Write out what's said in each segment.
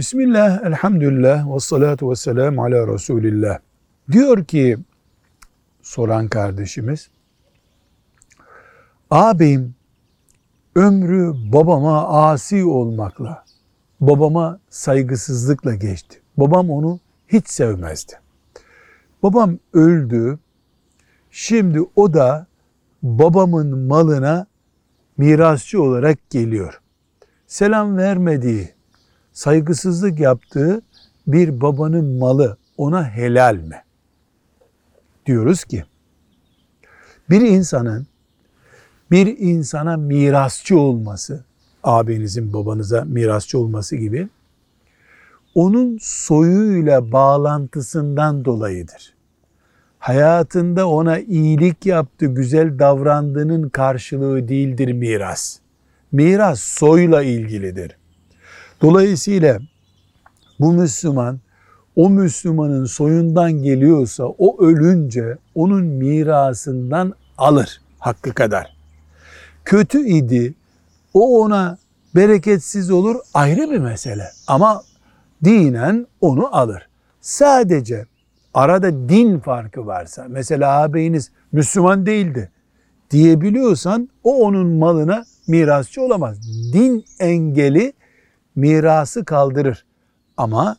Bismillah, elhamdülillah, ve salatu ve selamu ala Resulillah. Diyor ki soran kardeşimiz, ağabeyim ömrü babama asi olmakla, babama saygısızlıkla geçti. Babam onu hiç sevmezdi. Babam öldü. Şimdi o da babamın malına mirasçı olarak geliyor. Selam vermediği, saygısızlık yaptığı bir babanın malı ona helal mi? Diyoruz ki bir insanın bir insana mirasçı olması, abinizin babanıza mirasçı olması gibi onun soyuyla bağlantısından dolayıdır. Hayatında ona iyilik yaptı, güzel davrandığının karşılığı değildir miras. Miras soyla ilgilidir. Dolayısıyla bu Müslüman o Müslümanın soyundan geliyorsa o ölünce onun mirasından alır hakkı kadar. Kötü idi o ona bereketsiz olur ayrı bir mesele ama dinen onu alır. Sadece arada din farkı varsa mesela ağabeyiniz Müslüman değildi diyebiliyorsan o onun malına mirasçı olamaz. Din engeli mirası kaldırır. Ama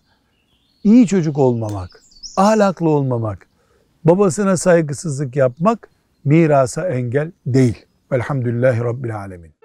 iyi çocuk olmamak, ahlaklı olmamak, babasına saygısızlık yapmak mirasa engel değil. Velhamdülillahi Rabbil Alemin.